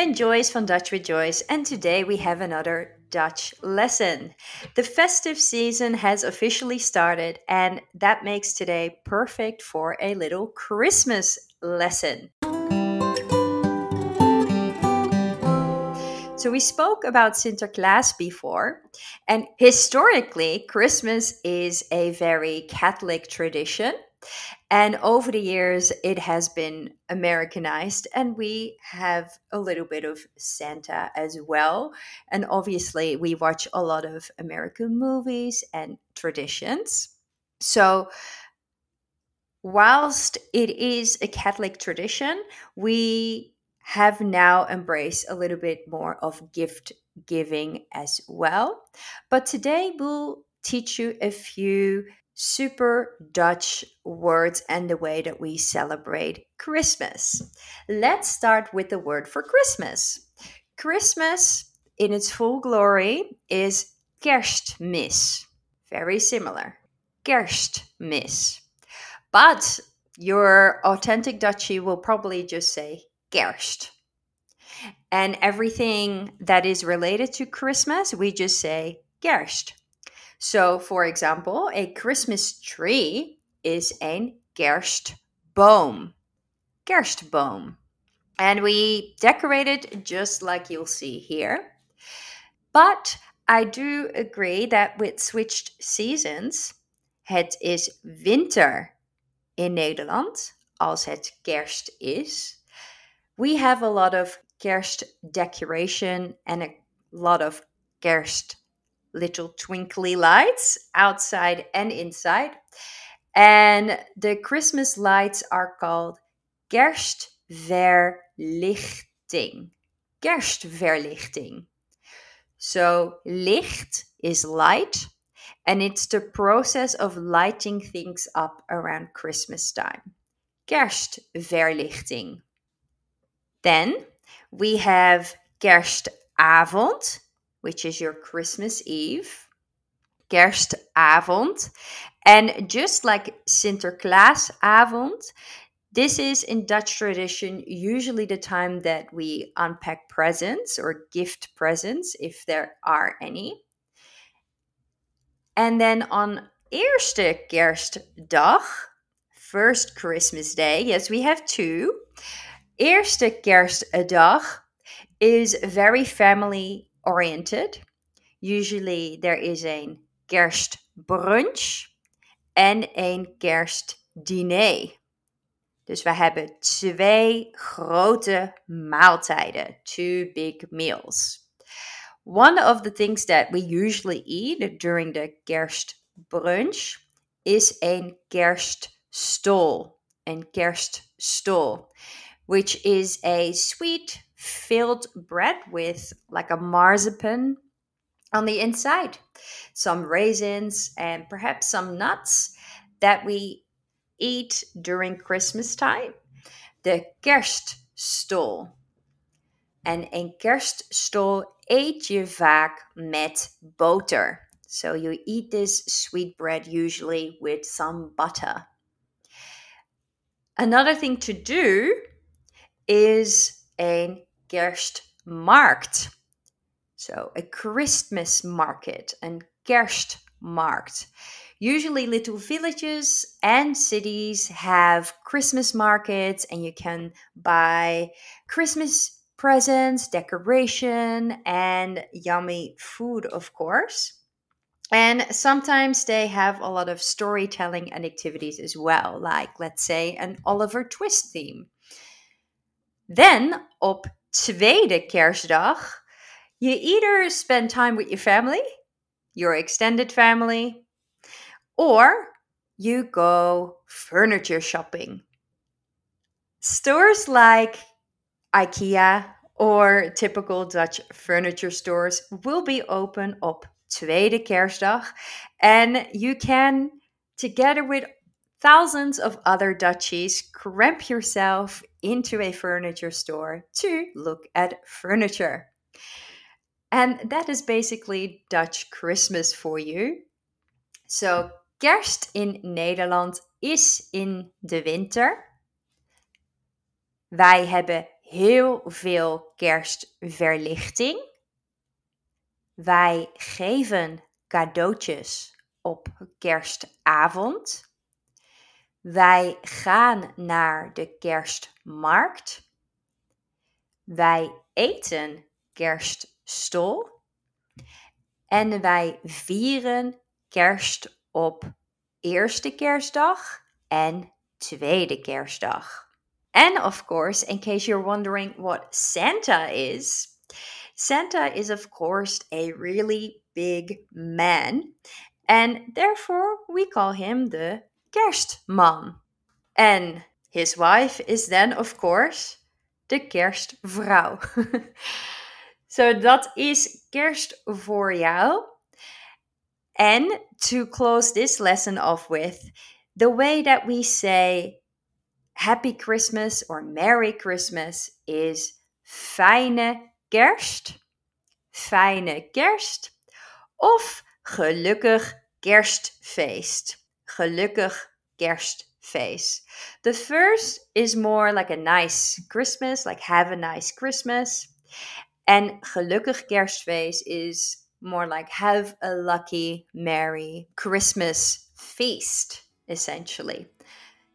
ben Joyce from Dutch with Joyce, and today we have another Dutch lesson. The festive season has officially started, and that makes today perfect for a little Christmas lesson. So, we spoke about Sinterklaas before, and historically, Christmas is a very Catholic tradition. And over the years, it has been Americanized, and we have a little bit of Santa as well. And obviously, we watch a lot of American movies and traditions. So, whilst it is a Catholic tradition, we have now embraced a little bit more of gift giving as well. But today, we'll teach you a few super Dutch words and the way that we celebrate Christmas. Let's start with the word for Christmas. Christmas, in its full glory, is Kerstmis. Very similar. Kerstmis. But your authentic Dutchie will probably just say Kerst. And everything that is related to Christmas, we just say Kerst. So, for example, a Christmas tree is een kerstboom. Kerstboom. And we decorate it just like you'll see here. But I do agree that with switched seasons, het is winter in Nederland als het kerst is. We have a lot of kerst decoration and a lot of kerst little twinkly lights outside and inside. And the Christmas lights are called Kerstverlichting. Kerstverlichting. So, licht is light, and it's the process of lighting things up around Christmas time. Kerstverlichting. Then we have Kerstavond, which is your Christmas Eve, Kerstavond. And just like Sinterklaasavond, this is in Dutch tradition usually the time that we unpack presents or gift presents, if there are any. And then on Eerste Kerstdag, first Christmas Day, yes, we have two. Eerste Kerstdag is very family oriented. Usually there is een kerstbrunch en een kerstdiner. Dus we hebben twee grote maaltijden, two big meals. One of the things that we usually eat during the kerstbrunch is een kerststol. Een kerststol, which is a sweet filled bread with like a marzipan on the inside, some raisins, and perhaps some nuts that we eat during Christmas time. De kerststol. En een kerststol eet je vaak met boter. So you eat this sweet bread usually with some butter. Another thing to do is een kerstmarkt. So, a Christmas market and kerstmarkt. Usually, little villages and cities have Christmas markets, and you can buy Christmas presents, decoration, and yummy food, of course. And sometimes they have a lot of storytelling and activities as well, like, let's say, an Oliver Twist theme. Then, op tweede kerstdag, you either spend time with your family, your extended family, or you go furniture shopping. Stores like IKEA or typical Dutch furniture stores will be open op tweede kerstdag and you can together with thousands of other Dutchies cramp yourself into a furniture store to look at furniture. And that is basically Dutch Christmas for you. So, kerst in Nederland is in de winter. Wij hebben heel veel kerstverlichting. Wij geven cadeautjes op kerstavond. Wij gaan naar de kerstmarkt. Wij eten kerststol. En wij vieren kerst op eerste kerstdag en tweede kerstdag. And of course, in case you're wondering what Santa is, Santa is, of course, a really big man. And therefore, we call him the Kerstman. And his wife is then, of course, de Kerstvrouw. so dat is kerst voor jou. And to close this lesson off with, the way that we say Happy Christmas or Merry Christmas is fijne kerst, fijne kerst of gelukkig kerstfeest, gelukkig kerstfeest. The first is more like a nice Christmas, like have a nice Christmas. And gelukkig kerstfeest is more like have a lucky, merry Christmas feast, essentially.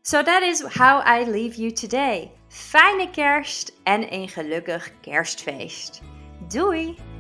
So that is how I leave you today. Fijne kerst en een gelukkig kerstfeest. Doei!